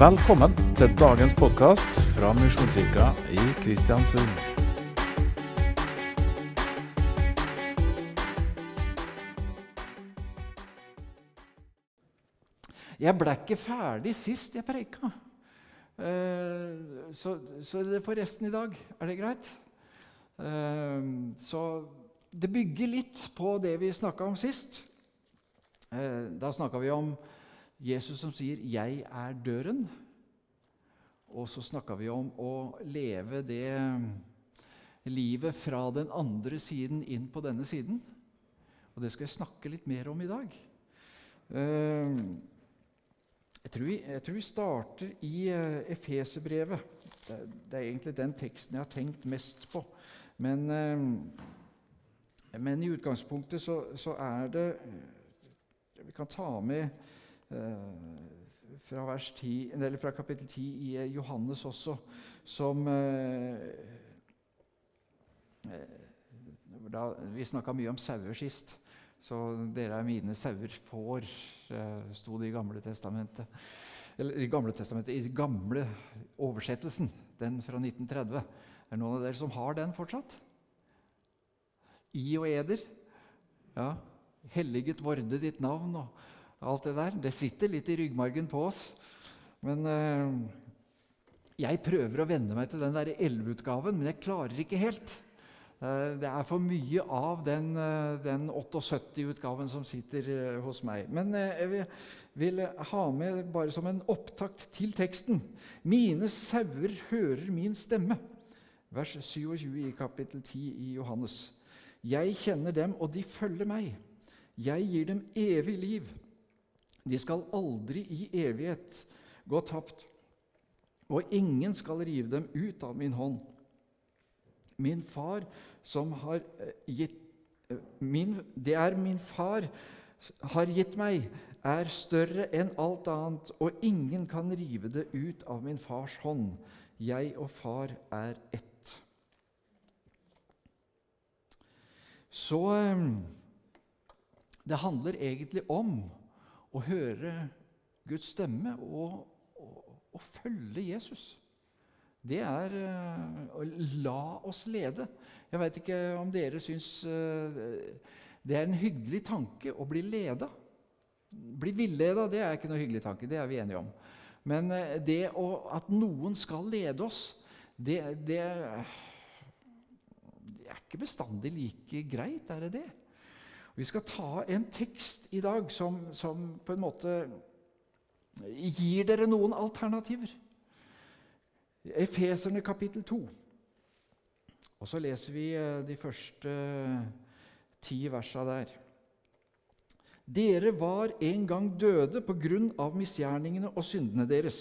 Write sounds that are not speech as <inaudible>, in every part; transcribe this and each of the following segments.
Velkommen til dagens podkast fra Misjonskirka i Kristiansund. Jeg ble ikke ferdig sist jeg preika. Eh, Så, så det får resten i dag. Er det greit? Eh, Så det bygger litt på det vi snakka om sist. Eh, Da snakka vi om Jesus som sier 'Jeg er døren'. Og så snakka vi om å leve det livet fra den andre siden inn på denne siden. Og det skal jeg snakke litt mer om i dag. Eh, jeg tror, vi, jeg tror vi starter i uh, Efeserbrevet. Det, er- egentlig den teksten jeg har tenkt mest på. Men, eh, men i utgangspunktet så, så er det eh, Vi kan ta med eh, fra, vers 10, eller fra kapittel 10 i eh, Johannes også, som eh, eh, da, Vi snakka mye om sauer sist. Så dere er mine sauer, får, sto det i Gamle testamentet. Eller i Gamle testamentet, i gamle oversettelsen, den fra 1930. Er det noen av dere som har den fortsatt? I og eder. Ja. Helliget vorde ditt navn og alt det der. Det sitter litt i ryggmargen på oss. Men eh, jeg prøver å venne meg til den der 11-utgaven, men jeg klarer ikke helt. Eh, Det er for mye av den, eh, den 78-utgaven som sitter hos meg. Men jeg vil ha med bare som en opptakt til teksten. Mine sauer hører min stemme. Vers 27 i kapittel 10 i Johannes. Jeg kjenner dem, og de følger meg. Jeg gir dem evig liv. De skal aldri i evighet gå tapt, og ingen skal rive dem ut av min hånd. Min far som har eh, gitt eh, min, Det er min far har gitt meg, er større enn alt annet, og ingen kan rive det ut av min fars hånd. Jeg og far er ett. Så eh, det handler egentlig om å høre Guds stemme og, og, og følge Jesus. Det er eh, å la oss lede. Jeg veit ikke om dere syns eh, det er en hyggelig tanke å bli leda. Bli villeda det er ikke noe hyggelig tanke, det er vi enige om. Men eh, det å, at noen skal lede oss, det, det, det er ikke bestandig like greit, er det det? Vi skal ta en tekst i dag som, som på en måte gir dere noen alternativer. Efeserne kapittel 2. Og så leser vi eh, de første eh, ti versa der. Dere var en gang døde på grunn av misgjerningene og syndene deres.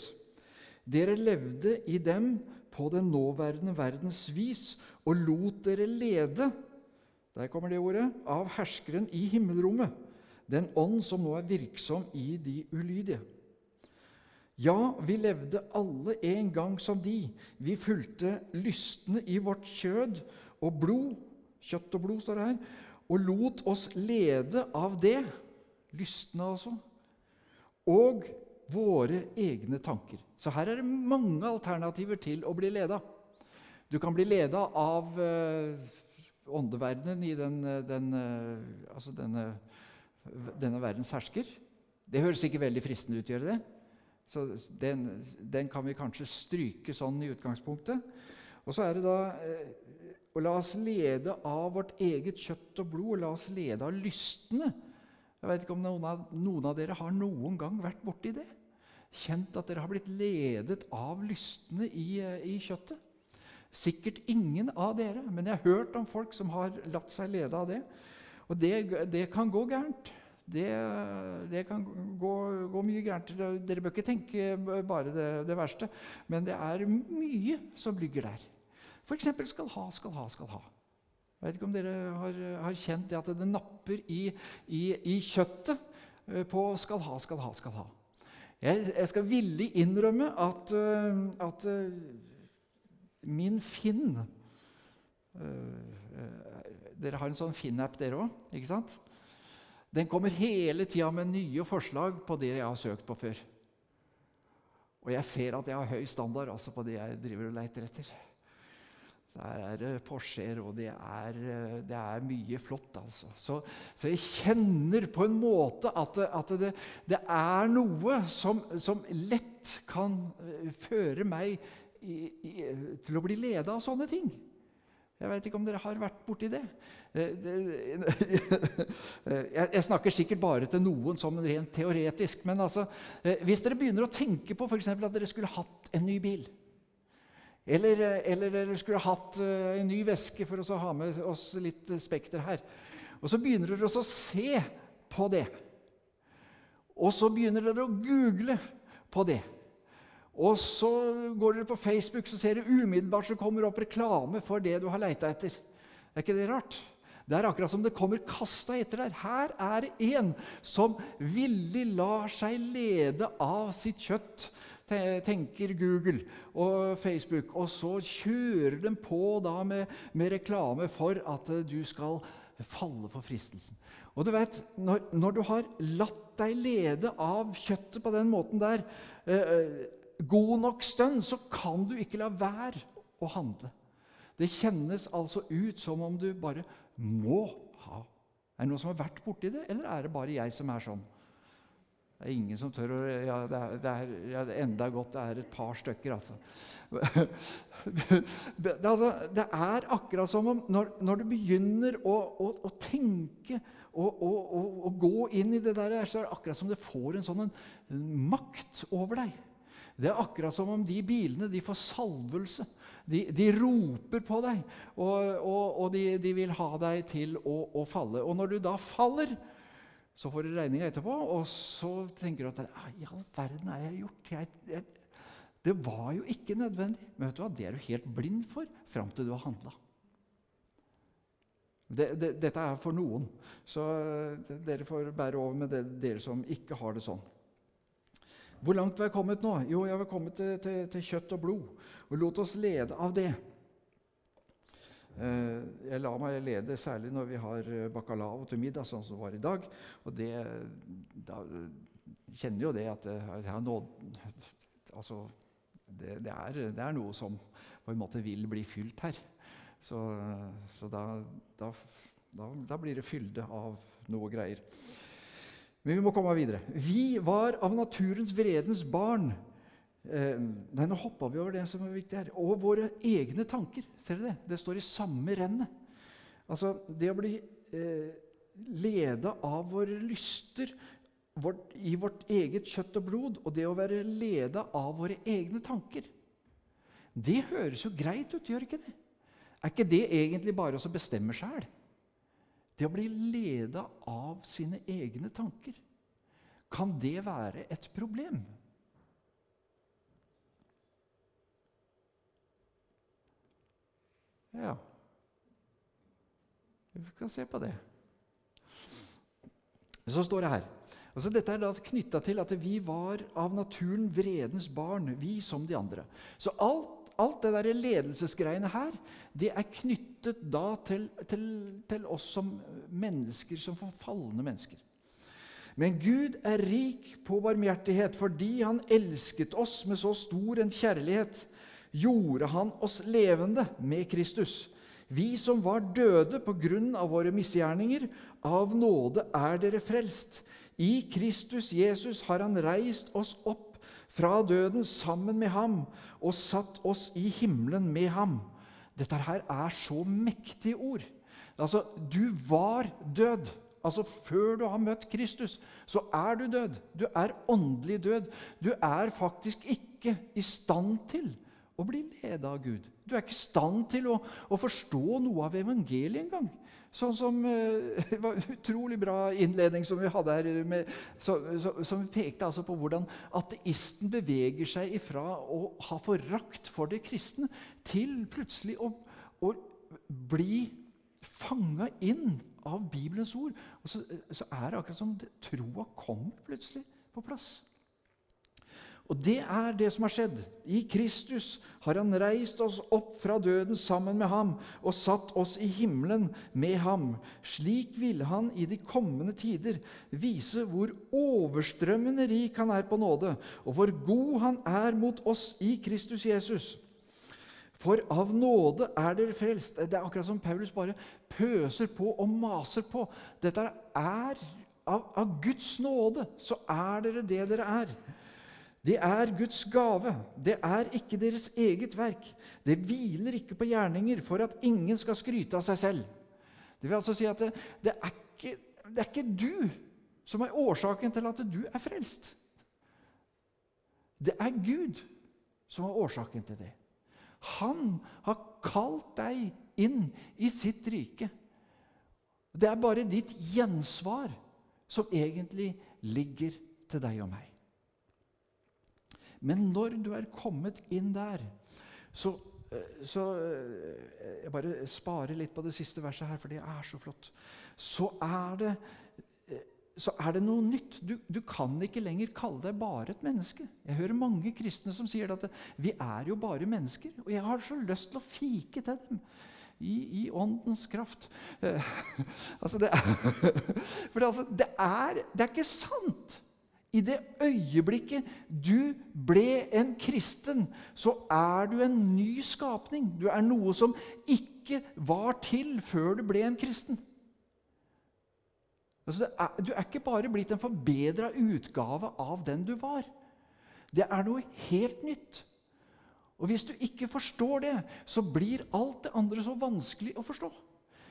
Dere levde i dem på den nåværende verdens vis og lot dere lede der kommer det ordet av herskeren i himmelrommet, den ånd som nå er virksom i de ulydige. Ja, vi levde alle en gang som de. Vi fulgte lystne i vårt kjød og blod, kjøtt og blod står det her, og lot oss lede av det, lystne altså, og våre egne tanker. Så her er det mange alternativer til å bli leda. Du kan bli leda av eh, åndeverdenen i den, den, eh, altså denne, denne verdens hersker. Det høres ikke veldig fristende ut, gjør det? Så den, den kan vi kanskje stryke sånn i utgangspunktet. Og så er det da Og å la oss lede av vårt eget kjøtt og blod, og la oss lede av lystne. Jeg vet ikke om noen av, noen av dere har noen gang vært borti det? Kjent at dere har blitt ledet av lystne i, eh, i kjøttet? Sikkert ingen av dere, men jeg har hørt om folk som har latt seg lede av det. Og det, det kan gå gærent. Det, det kan gå, gå mye gærent. Dere bør ikke tenke bare det, det verste, men det er mye som ligger der. F.eks. skal ha, skal ha, skal ha. Jeg vet ikke om dere har, har kjent det at det napper i, i, i kjøttet eh, på skal ha, skal ha, skal ha. Jeg, jeg skal villig innrømme at, eh, at eh, min Finn eh, eh, Dere har en sånn Finn-app, dere òg? Ikke sant? Den kommer hele tida med nye forslag på det jeg har søkt på før. Og jeg ser at jeg har høy standard altså på det jeg driver og leiter etter. Der er det Porscher, og det er, det er, mye flott, altså. Så, så, jeg kjenner på en måte at, at det, det, er noe som, som, lett kan eh, føre meg i, til å bli leda av sånne ting. Jeg vet ikke om dere har vært borti det. Eh, <laughs> jeg snakker sikkert bare til noen som rent teoretisk. Men altså, eh, hvis dere begynner å tenke på for at dere skulle hatt en ny bil eller, eller, dere skulle hatt eh, en ny veske for å ha med oss litt spekter her. Og så begynner dere å se på det. Og så begynner dere å google på det. Og så går dere på Facebook, så ser dere umiddelbart så kommer opp reklame for det du har leita etter. Er ikke det rart? Det er akkurat som det kommer kasta etter der. Her er det en som villig lar seg lede av sitt kjøtt tenker Google og Facebook. Og så kjører de på da med, med reklame for at eh, du skal falle for fristelsen. Og du vet, når, når, du har latt deg lede av kjøttet på den måten der eh, eh, god nok stund, så kan du ikke la være å handle. Det kjennes altså ut som om du bare må ha. Er det noen som har vært borti det, eller er det bare jeg som er sånn? Det er ingen som tør å Ja, det er, det er, ja, enda godt det er et par stykker, altså. <laughs> det, altså, det er akkurat som om når, når du begynner å, å, å tenke og, og, og, gå inn i det der, så er det akkurat som det får en sånn en makt over deg. Det er akkurat som om de bilene de får salvelse. De, de roper på deg, og, og de, de, vil ha deg til å, å falle. Og når du da faller, så får du regninga etterpå, og så tenker du at i all verden er jeg gjort? Jeg, jeg, det var jo ikke nødvendig. Men vet du hva? det er du helt blind for fram til du har handla. Det, det, dette er for noen, så dere får bære over med det, dere som ikke har det sånn. Hvor langt var jeg kommet nå? Jo, jeg var kommet til, til, til kjøtt og blod. Og lot oss lede av det. Eh, jeg lar meg lede særlig når vi har eh, bacalao til middag, sånn som det var i dag. Og det, da kjenner jo det at jeg har nådd Altså, det, det, er, det, er, noe som på en måte vil bli fylt her. Så, så da, da, da, da blir det fylde av noe greier. Men vi må komme videre. Vi var av naturens vredens barn. Eh, nei, nå hoppa vi over det som er viktig her. Og våre egne tanker. Ser dere det? Det står i samme rennet. Altså, det å bli eh, leda av våre lyster vårt, i vårt eget kjøtt og blod, og det å være leda av våre egne tanker Det høres jo greit ut, gjør ikke det? Er ikke det egentlig bare å bestemme sjæl? Det å bli leda av sine egne tanker. Kan det være et problem? Ja Vi kan se på det. Så står det her altså Dette er da knytta til at vi var av naturen vredens barn, vi som de andre. Så alt, alt det der ledelsesgreiene her, det er knyttet da til, til, til oss som mennesker, som forfalne mennesker. Men Gud er rik på barmhjertighet fordi Han elsket oss med så stor en kjærlighet gjorde han oss levende med Kristus. Vi som var døde på grunn av våre misgjerninger, av nåde er dere frelst. I Kristus Jesus har han reist oss opp fra døden sammen med ham og satt oss i himmelen med ham. Dette her er så mektige ord. Altså, du var død. Altså, Før du har møtt Kristus, så er du død. Du er åndelig død. Du er faktisk ikke i stand til å bli ledet av Gud. Du er ikke i stand til å, å forstå noe av evangeliet engang. Sånn som eh, <laughs> Det var en utrolig bra innledning som vi hadde her, med, som pekte altså på hvordan ateisten beveger seg ifra å ha forakt for det kristne til plutselig å, å bli fanga inn av Bibelens ord. Og så, så er det akkurat som troa kommer plutselig på plass. Og det er det som har skjedd. I Kristus har han reist oss opp fra døden sammen med ham og satt oss i himmelen med ham. Slik ville han i de kommende tider vise hvor overstrømmende rik han er på nåde, og hvor god han er mot oss i Kristus Jesus. For av nåde er dere frelst. Det er akkurat som Paulus bare pøser på og maser på. Dette er av, av Guds nåde, så er dere det dere er. Det er Guds gave. Det er ikke deres eget verk. Det hviler ikke på gjerninger for at ingen skal skryte av seg selv. Det vil altså si at det, det, er, ikke, det er ikke du som er årsaken til at du er frelst. Det er Gud som er årsaken til det. Han har kalt deg inn i sitt rike. Det er bare ditt gjensvar som egentlig ligger til deg og meg. Men når du er kommet inn der, så, eh, så eh, Jeg bare sparer litt på det siste verset her, for det er så flott. Så er det, eh, så er det noe nytt. Du, du, kan ikke lenger kalle deg bare et menneske. Jeg hører mange kristne som sier at vi er jo bare mennesker. Og jeg har så lyst til å fike til dem. I, i, åndens kraft. <laughs> altså det, <laughs> for det, altså, det, er, det er ikke sant! I det øyeblikket du ble en kristen, så er du en ny skapning. Du er noe som ikke var til før du ble en kristen. Altså, er, du er ikke bare blitt en forbedra utgave av den du var. Det er noe helt nytt. Og Hvis du ikke forstår det, så blir alt det andre så vanskelig å forstå.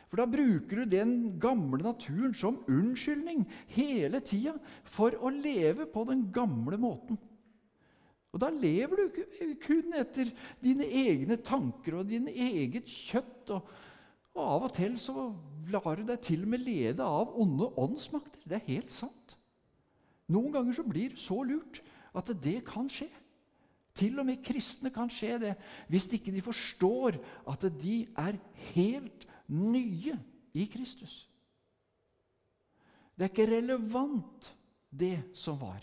For da bruker du den gamle naturen som unnskyldning hele tida for å leve på den gamle måten. Og da lever du kun etter dine egne tanker og dine eget kjøtt. Og, og av og til så lar du deg til og med lede av onde åndsmakter. Det er helt sant. Noen ganger så blir du så lurt at det kan skje. Til og med kristne kan skje det hvis ikke de forstår at de er helt nye i Kristus. Det er ikke relevant, det som var.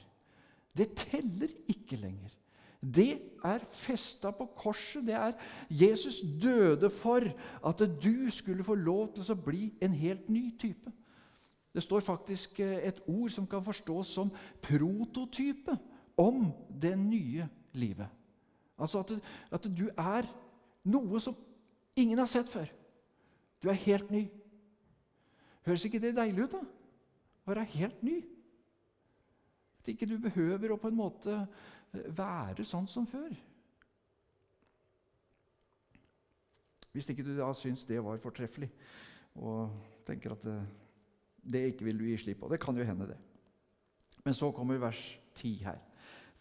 Det teller ikke lenger. Det er festa på korset. Det er Jesus døde for at du skulle få lov til å bli en helt ny type. Det står faktisk eh, et ord som kan forstås som prototype om det nye livet. Altså at, at du er noe som ingen har sett før. Du er helt ny. Høres ikke det deilig ut, da? Å være helt ny. At ikke du behøver å på en måte eh, være sånn som før. Hvis ikke du da syns det var fortreffelig og tenker at det, det ikke vil du gi slipp på. Det kan jo hende, det. Men så kommer vers 10 her.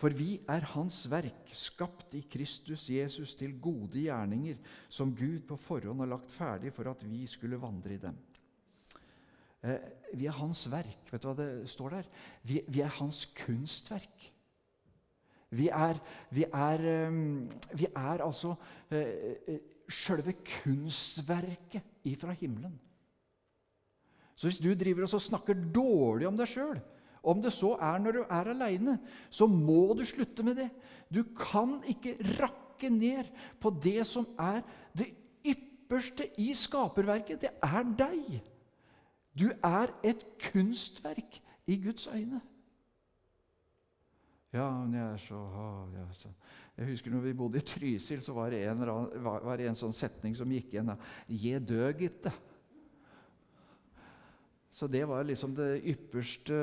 For vi er Hans verk, skapt i Kristus Jesus til gode gjerninger, som Gud på forhånd har lagt ferdig for at vi skulle vandre i dem. Eh, vi er Hans verk. Vet du hva det står der? Vi, vi er Hans kunstverk. Vi er, vi er, um, vi er altså uh, uh, sjølve kunstverket ifra himmelen. Så hvis du driver og snakker dårlig om deg sjøl, om det så er når du er aleine, så må du slutte med det. Du kan ikke rakke ned på det som er det ypperste i skaperverket. Det er deg. Du er et kunstverk i Guds øyne. Ja, men jeg er så, ja, så. Jeg husker når vi bodde i Trysil, så var det en, var det en sånn setning som gikk igjen. Je dø, gitte. Så det var liksom det ypperste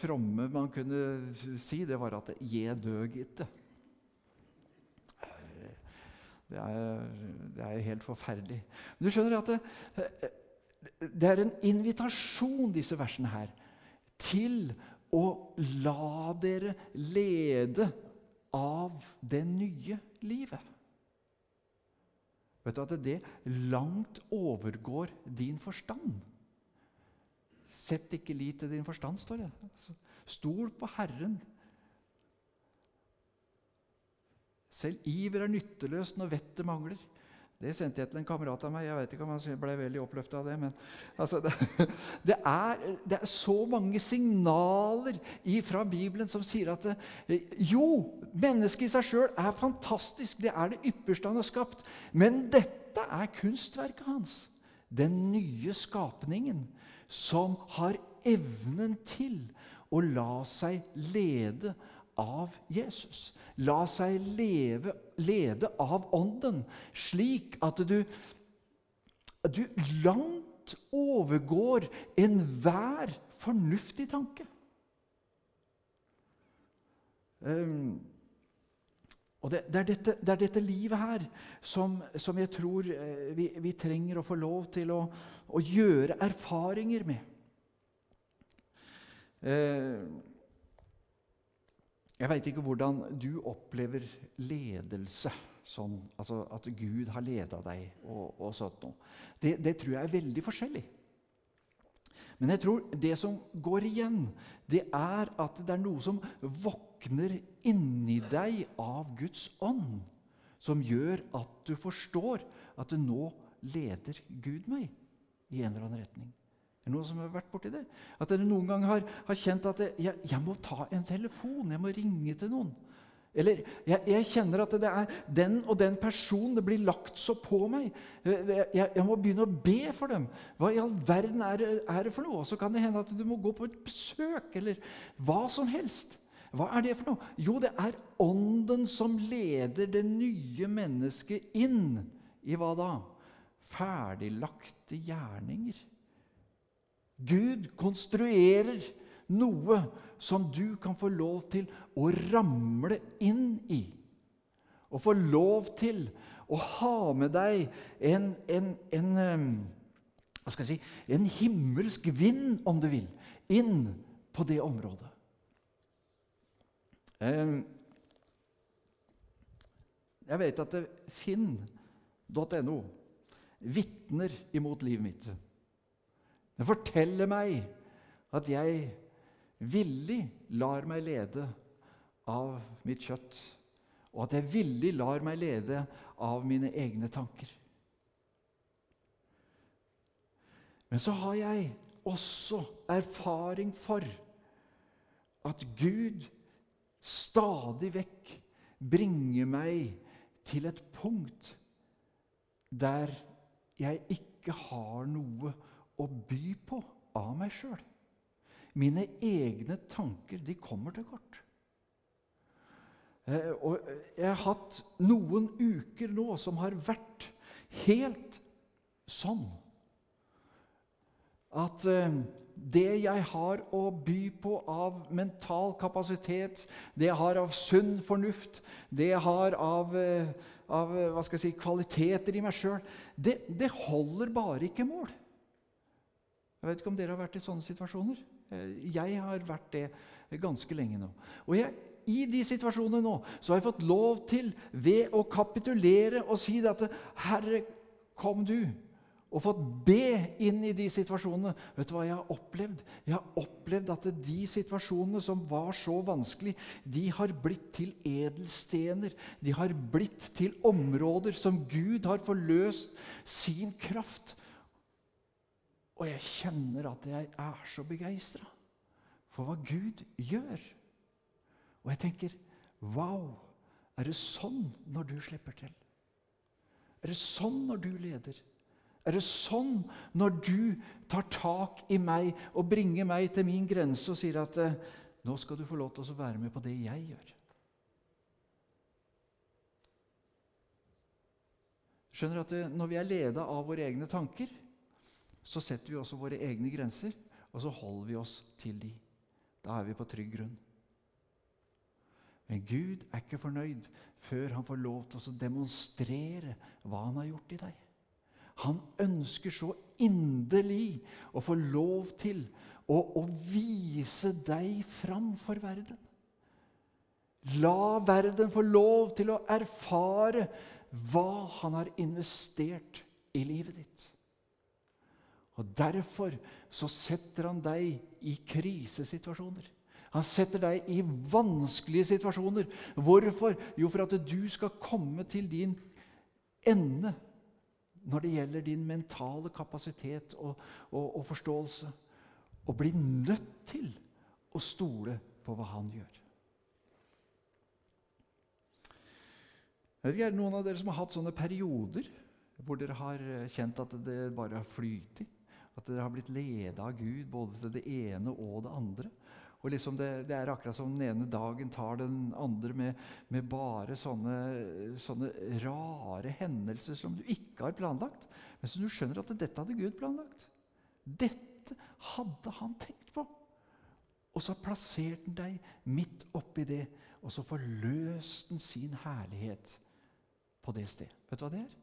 fromme man kunne si. Det var at 'je døg itte'. Det er, er helt forferdelig. Men du skjønner at det, det er en invitasjon, disse versene her, til å la dere lede av det nye livet. Vet du at det langt overgår din forstand? Sett ikke lit til din forstand, står det. Altså, stol på Herren. Selv iver er nytteløst når vettet mangler. Det sendte jeg til en kamerat av meg. Jeg vet ikke om han ble veldig oppløfta av det. Men altså, det, <laughs> det, er, det, er, så mange signaler fra Bibelen som sier at det, jo, mennesket i seg sjøl er fantastisk. Det er det ypperste han har skapt. Men dette er kunstverket hans. Den nye skapningen som har evnen til å la seg lede av Jesus. La seg leve, lede av Ånden, slik at du, du langt overgår enhver fornuftig tanke. Um, og det, det, er dette, det, er dette, livet her som, som jeg tror eh, vi, vi, trenger å få lov til å, å gjøre erfaringer med. Uh, jeg veit ikke hvordan du opplever ledelse. Sånn, altså At Gud har leda deg og, og sånt noe. Det, det, tror jeg er veldig forskjellig. Men jeg tror det som går igjen, det er at det er noe som våkner inni deg av Guds ånd, som gjør at du forstår at nå leder Gud meg i en eller annen retning. Er det noen som har vært borti det? At dere noen gang har, har kjent at jeg, jeg, må ta en telefon, jeg må ringe til noen. Eller jeg, jeg, kjenner at det er den og den personen det blir lagt så på meg. Jeg, jeg, må begynne å be for dem. Hva i all verden er, er det for noe? Og så kan det hende at du må gå på et besøk, eller hva som helst. Hva er det for noe? Jo, det er Ånden som leder det nye mennesket inn i hva da? Ferdiglagte gjerninger. Gud konstruerer noe som du kan få lov til å ramle inn i. Og få lov til å ha med deg en, en, en hva skal jeg si, en himmelsk vind, om du vil, inn på det området. Jeg vet at finn.no vitner imot livet mitt. Den forteller meg at jeg villig lar meg lede av mitt kjøtt, og at jeg villig lar meg lede av mine egne tanker. Men så har jeg også erfaring for at Gud stadig vekk bringer meg til et punkt der jeg ikke har noe å by på av meg sjøl. Mine egne tanker, de kommer til kort. Eh, og jeg har hatt noen uker nå som har vært helt sånn at eh, det jeg har å by på av mental kapasitet, det jeg har av sunn fornuft, det jeg har av, eh, av si, kvaliteter i meg sjøl, det, det holder bare ikke mål. Jeg vet ikke om dere har vært i sånne situasjoner. Eh, jeg har vært det ganske lenge nå. Og jeg, i de situasjonene nå så har jeg fått lov til, ved å kapitulere og si dette Herre, kom du. Og fått be inn i de situasjonene. Vet du hva jeg har opplevd? Jeg har opplevd at de situasjonene som var så vanskelig, de har blitt til edelstener. De har blitt til områder som Gud har forløst sin kraft og jeg kjenner at jeg er så begeistra for hva Gud gjør. Og jeg tenker Wow! Er det sånn når du slipper til? Er det sånn når du leder? Er det sånn når du tar tak i meg og bringer meg til min grense og sier at eh, nå skal du få lov til å være med på det jeg gjør? Skjønner at Når vi er leda av våre egne tanker, så setter vi også våre egne grenser, og så holder vi oss til de. Da er vi på trygg grunn. Men Gud er ikke fornøyd før han får lov til å demonstrere hva han har gjort i deg. Han ønsker så inderlig å få lov til å, å vise deg fram for verden. La verden få lov til å erfare hva han har investert i livet ditt. Og Derfor så setter han deg i krisesituasjoner. Han setter deg i vanskelige situasjoner. Hvorfor? Jo, for at du skal komme til din ende når det gjelder din mentale kapasitet og, og, og forståelse. Og bli nødt til å stole på hva han gjør. Jeg vet ikke, Er det noen av dere som har hatt sånne perioder hvor dere har kjent at det bare har flytet? At dere har blitt leda av Gud både til det ene og det andre? Og liksom det, det, er akkurat som den ene dagen tar den andre med, med bare sånne, sånne, rare hendelser som du ikke har planlagt. Men så du skjønner at dette hadde Gud planlagt. Dette hadde han tenkt på. Og så plasserte han deg midt oppi det, og så forløste han sin herlighet på det stedet. Vet du hva det er?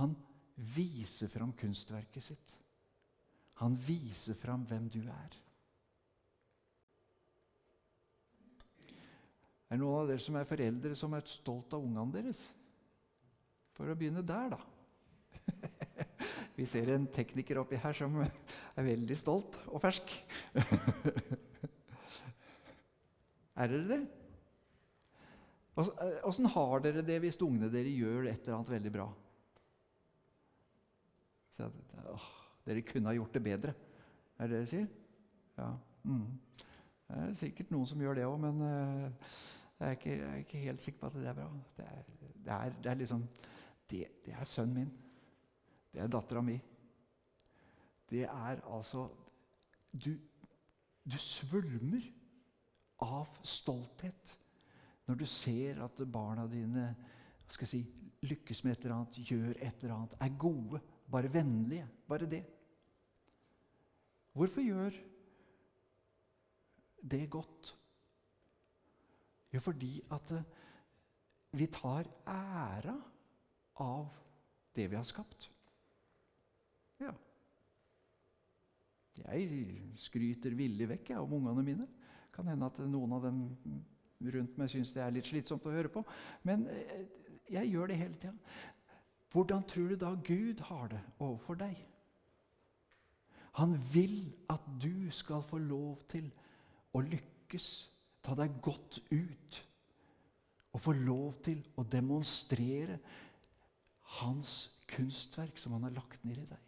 Han viser fram kunstverket sitt. Han viser fram hvem du er. Er det noen av dere som er foreldre som er stolt av ungene deres? For å begynne der, da. <laughs> Vi ser en tekniker oppi her som er veldig stolt og fersk. <laughs> er dere det? Åssen eh, har dere det hvis ungene dere gjør et eller annet veldig bra? Så, åh, dere kunne ha gjort det bedre. Er det det dere sier? Ja. Mm. Det er sikkert noen som gjør det òg, men uh, jeg, er ikke, jeg, er ikke, helt sikker på at det er bra. Det er, det er, det er liksom det, det, er sønnen min. Det er dattera mi. Det er altså Du, du svulmer av stolthet når du ser at barna dine skal jeg si, lykkes med et eller annet, gjør et eller annet, er gode, bare vennlige. Bare det. Hvorfor gjør det godt? Jo, fordi at eh, vi tar æra av det vi har skapt. Ja. Jeg skryter villig vekk jeg, om ungene mine. Kan hende at noen av dem rundt meg syns det er litt slitsomt å høre på. Men eh, jeg gjør det hele tida. Hvordan tror du da Gud har det overfor deg? Han vil at du skal få lov til å lykkes, ta deg godt ut. Og få lov til å demonstrere hans kunstverk som han har lagt ned i deg.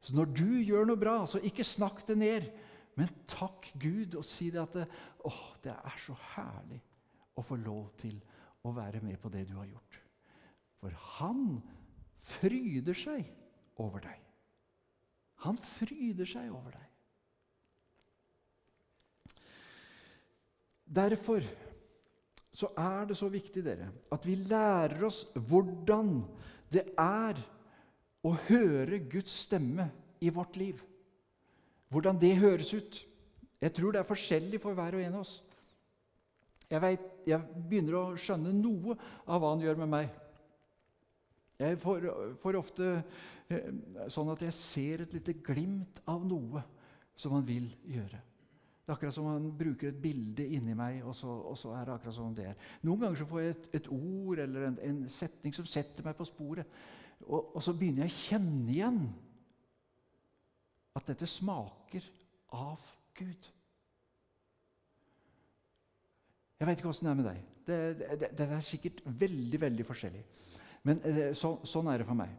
Så når du gjør noe bra, så ikke snakk det ned. Men takk Gud og si det at det, å, det er så herlig å få lov til å være med på det du har gjort. For han fryder seg over deg. Han fryder seg over deg. Derfor så er det så viktig dere, at vi lærer oss hvordan det er å høre Guds stemme i vårt liv. Hvordan det høres ut. Jeg tror det er forskjellig for hver og en av oss. Jeg, vet, jeg begynner å skjønne noe av hva han gjør med meg. Jeg får, får ofte eh, sånn at jeg ser et lite glimt av noe som han vil gjøre. Det er akkurat som han bruker et bilde inni meg, og så, og så, er det akkurat som det er. Noen ganger så får jeg et, et ord eller en, en, setning som setter meg på sporet. Og, og så begynner jeg å kjenne igjen at dette smaker av Gud. Jeg vet ikke åssen det er med deg. Det, det, det, er sikkert veldig, veldig forskjellig. Men eh, så, sånn er det for meg.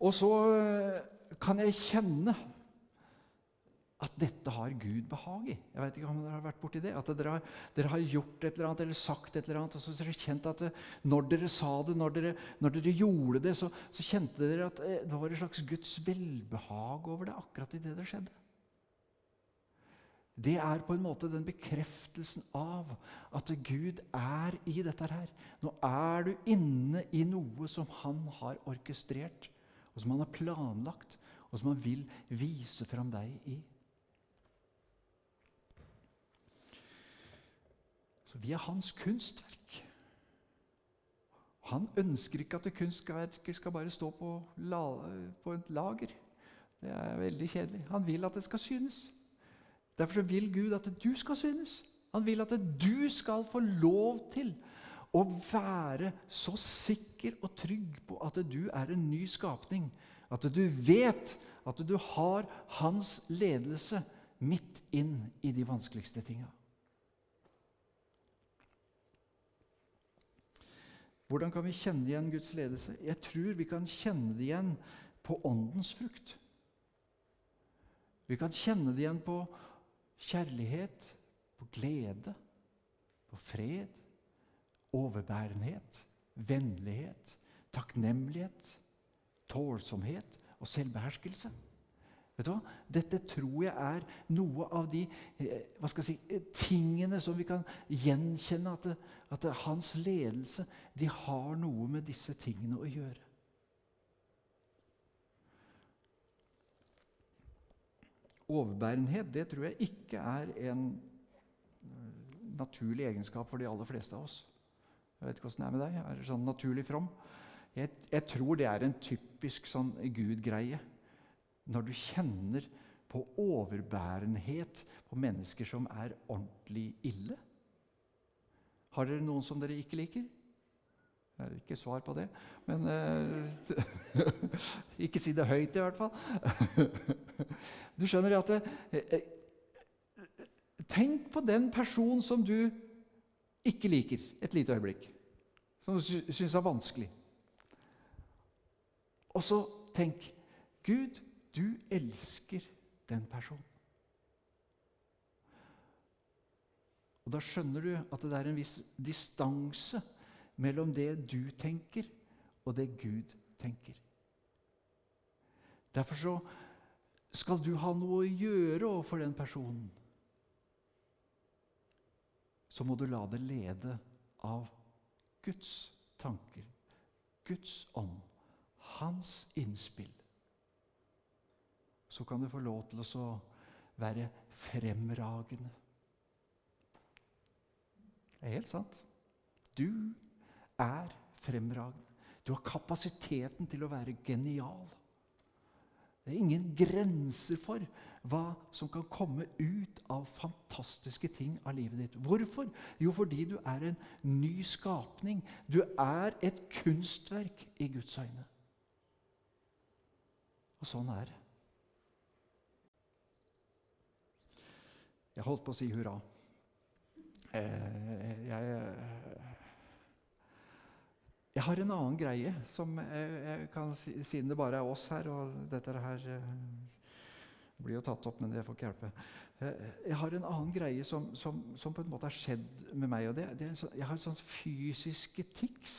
Og så eh, kan jeg kjenne at dette har Gud behag i. Jeg vet ikke om dere har vært borti det. At dere har, dere har, gjort et eller annet eller sagt et eller annet, og så har dere kjent at det, når dere sa det, når dere, når dere gjorde det, så, så, kjente dere at eh, det var et slags Guds velbehag over det akkurat i det det skjedde. Det er på en måte den bekreftelsen av at Gud er i dette her. Nå er du inne i noe som han har orkestrert, og som han har planlagt, og som han vil vise fram deg i. Så vi er hans kunstverk. Han ønsker ikke at kunstverket skal bare stå på, på et lager. Det er veldig kjedelig. Han vil at det skal synes. Derfor vil Gud at du skal synes. Han vil at du skal få lov til å være så sikker og trygg på at du er en ny skapning. At du vet at du har hans ledelse midt inn i de vanskeligste tinga. Hvordan kan vi kjenne igjen Guds ledelse? Jeg tror vi kan kjenne det igjen på åndens frukt. Vi kan kjenne det igjen på kjærlighet, på glede, på fred, overbærenhet, vennlighet, takknemlighet, tålsomhet og selvbeherskelse. Vet du hva? Dette tror jeg er noe av de eh, hva skal jeg si, tingene som vi kan gjenkjenne at, at hans ledelse de har noe med disse tingene å gjøre. Overbærenhet det tror jeg ikke er en eh, naturlig egenskap for de aller fleste av oss. Jeg vet ikke åssen det er med deg. Er det sånn naturlig from? Jeg, jeg tror det er en typisk sånn Gud-greie når du kjenner på overbærenhet på mennesker som er ordentlig ille? Har dere noen som dere ikke liker? Det er ikke svar på det, men uh, <laughs> Ikke si det høyt, i hvert fall. <laughs> du skjønner at det, uh, Tenk på den personen som du ikke liker et lite øyeblikk. Som du syns er vanskelig. Og så tenk Gud, du elsker den personen. Og Da skjønner du at det er en viss distanse mellom det du tenker, og det Gud tenker. Derfor så skal du ha noe å gjøre overfor den personen. Så må du la det lede av Guds tanker, Guds ånd, hans innspill så kan du få lov til å være fremragende. Det er helt sant. Du er fremragende. Du har kapasiteten til å være genial. Det er ingen grenser for hva som kan komme ut av fantastiske ting av livet ditt. Hvorfor? Jo, fordi du er en ny skapning. Du er et kunstverk i Guds øyne. Og sånn er det. Jeg holdt på å si hurra. Eh, jeg, jeg har en annen greie som jeg, jeg kan si, Siden det bare er oss her, og dette her eh, blir jo tatt opp, men det får ikke hjelpe. Eh, jeg har en annen greie som, som, som på en måte har skjedd med meg. og det, det sånn, Jeg har sånn fysiske tics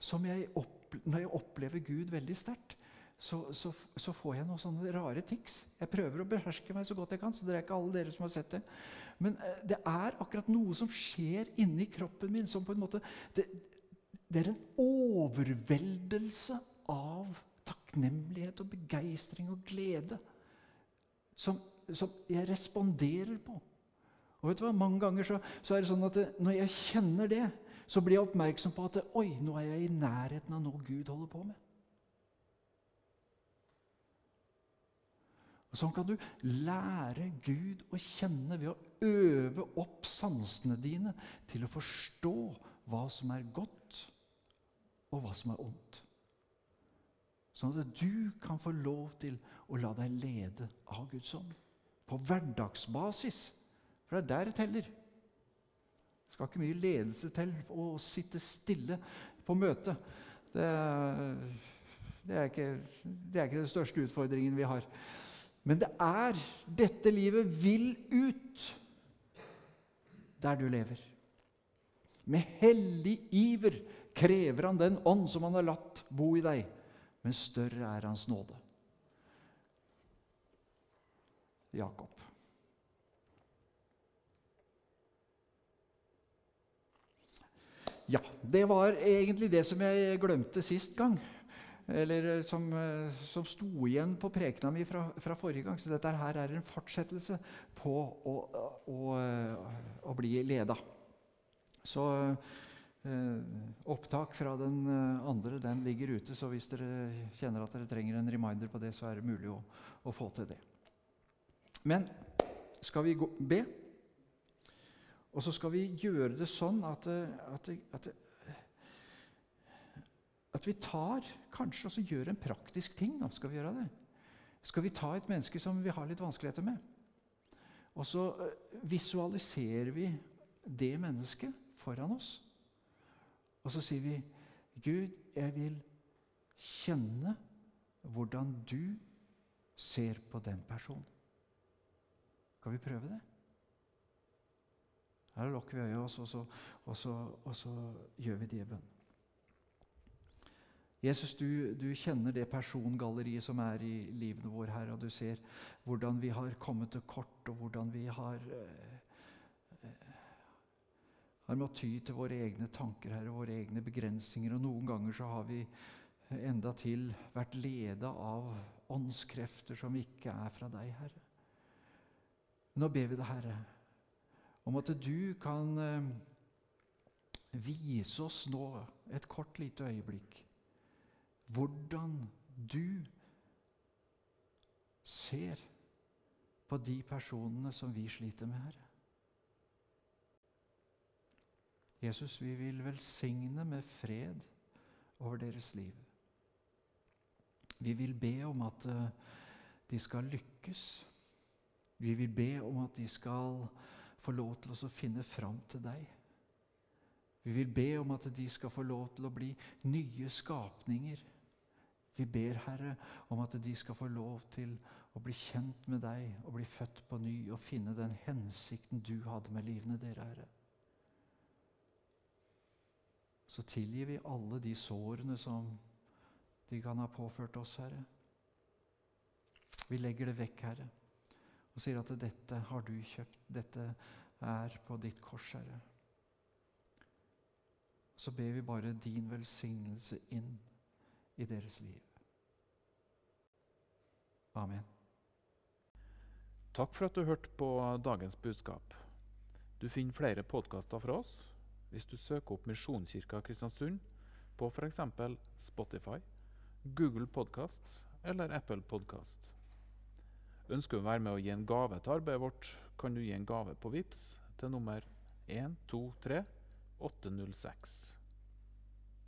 som jeg opp, når jeg opplever Gud veldig sterkt så, så, så, får jeg noen sånne rare tics. Jeg prøver å beherske meg så godt jeg kan. så det er ikke alle dere som har sett det. Men eh, det er akkurat noe som skjer inni kroppen min som på en måte Det, det er en overveldelse av takknemlighet og begeistring og glede som, som, jeg responderer på. Og vet du hva? Mange ganger så, så er det sånn at det, når jeg kjenner det, så blir jeg oppmerksom på at oi, nå er jeg i nærheten av noe Gud holder på med. Og Sånn kan du lære Gud å kjenne ved å øve opp sansene dine til å forstå hva som er godt, og hva som er ondt. Sånn at du kan få lov til å la deg lede av Guds ånd. På hverdagsbasis. For det er der det teller. Det skal ikke mye ledelse til å sitte stille på møte. Det, det, er ikke, det er ikke den største utfordringen vi har. Men det er dette livet vil ut der du lever. Med hellig iver krever han den ånd som han har latt bo i deg, men større er hans nåde. Jakob. Ja, det var egentlig det som jeg glemte sist gang eller eh, som, eh, som sto igjen på prekena mi fra, fra, forrige gang. Så dette her er en fortsettelse på å, å, å bli leda. Så eh, opptak fra den eh, andre den ligger ute, så hvis dere kjenner at dere trenger en reminder på det, så er det mulig å, å få til det. Men skal vi gå, be? Og så skal vi gjøre det sånn at, at, at at vi tar kanskje og gjør en praktisk ting. Nå skal vi gjøre det. Skal vi ta et menneske som vi har litt vanskeligheter med, og så eh, visualiserer vi det mennesket foran oss. Og så sier vi Gud, jeg vil kjenne hvordan du ser på den personen. Skal vi prøve det? Her lukker vi øya, og og så, og så gjør vi det i bønn. Jesus, du, du, kjenner det persongalleriet som er i livene våre, her, og du ser hvordan vi har kommet til kort, og hvordan vi har eh, har måttet ty til våre egne tanker her, og våre egne begrensninger. Og noen ganger så har vi enda til vært leda av åndskrefter som ikke er fra deg, Herre. Nå ber vi deg, Herre, om at du kan eh, vise oss nå et kort, lite øyeblikk hvordan du ser på de personene som vi sliter med, Herre. Jesus, vi vil velsigne med fred over deres liv. Vi vil be om at eh, de skal lykkes. Vi vil be om at de skal få lov til å finne fram til deg. Vi vil be om at de skal få lov til å bli nye skapninger. Vi ber, Herre, om at de skal få lov til å bli kjent med deg og bli født på ny og finne den hensikten du hadde med livene dere, Herre. Så tilgir vi alle de sårene som de kan ha påført oss, Herre. Vi legger det vekk, Herre, og sier at dette har du kjøpt. Dette er på ditt kors, Herre. Så ber vi bare din velsignelse inn i deres liv. Amen. Takk for at du hørte på dagens budskap. Du finner flere podkaster fra oss hvis du søker opp Misjonskirka Kristiansund på f.eks. Spotify Google Podkast eller Apple Podkast. Ønsker du å være med å gi en gave til arbeidet vårt, kan du gi en gave på VIPS til nummer 123 806.